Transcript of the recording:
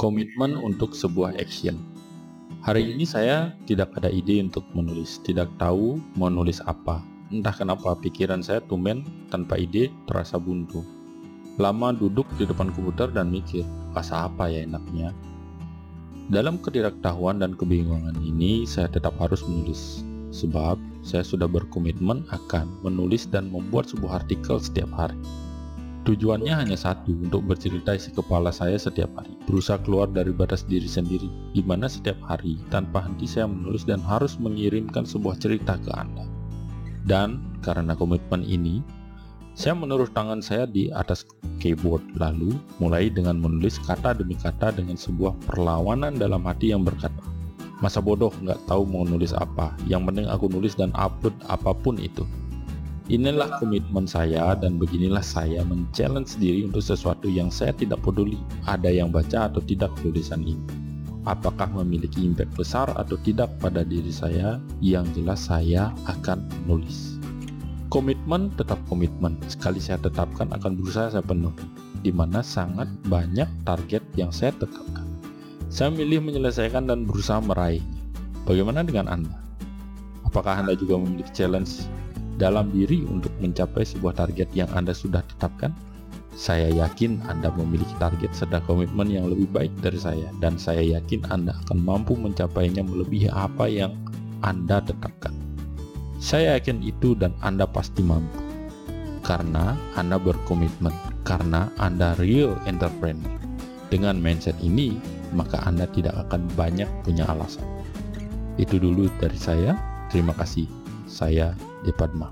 Komitmen untuk sebuah action. Hari ini saya tidak ada ide untuk menulis, tidak tahu mau nulis apa. Entah kenapa pikiran saya tumen tanpa ide terasa buntu. Lama duduk di depan komputer dan mikir, bahasa apa ya enaknya? Dalam ketidaktahuan dan kebingungan ini, saya tetap harus menulis. Sebab saya sudah berkomitmen akan menulis dan membuat sebuah artikel setiap hari. Tujuannya hanya satu, untuk bercerita isi kepala saya setiap hari, berusaha keluar dari batas diri sendiri, di mana setiap hari, tanpa henti saya menulis dan harus mengirimkan sebuah cerita ke Anda. Dan, karena komitmen ini, saya menaruh tangan saya di atas keyboard, lalu mulai dengan menulis kata demi kata dengan sebuah perlawanan dalam hati yang berkata, Masa bodoh nggak tahu mau nulis apa, yang penting aku nulis dan upload apa pun itu. Inilah komitmen saya dan beginilah saya men-challenge diri untuk sesuatu yang saya tidak peduli ada yang baca atau tidak tulisan ini. Apakah memiliki impact besar atau tidak pada diri saya, yang jelas saya akan menulis. Komitmen tetap komitmen, sekali saya tetapkan akan berusaha saya penuhi, di mana sangat banyak target yang saya tetapkan. Saya milih menyelesaikan dan berusaha meraihnya. Bagaimana dengan Anda? Apakah Anda juga memiliki challenge dalam diri untuk mencapai sebuah target yang Anda sudah tetapkan? Saya yakin Anda memiliki target serta komitmen yang lebih baik dari saya, dan saya yakin Anda akan mampu mencapainya melebihi apa yang Anda tetapkan. Saya yakin itu, dan Anda pasti mampu karena Anda berkomitmen, karena Anda real entrepreneur. Dengan mindset ini, maka Anda tidak akan banyak punya alasan. Itu dulu dari saya. Terima kasih. Saya et pas de main.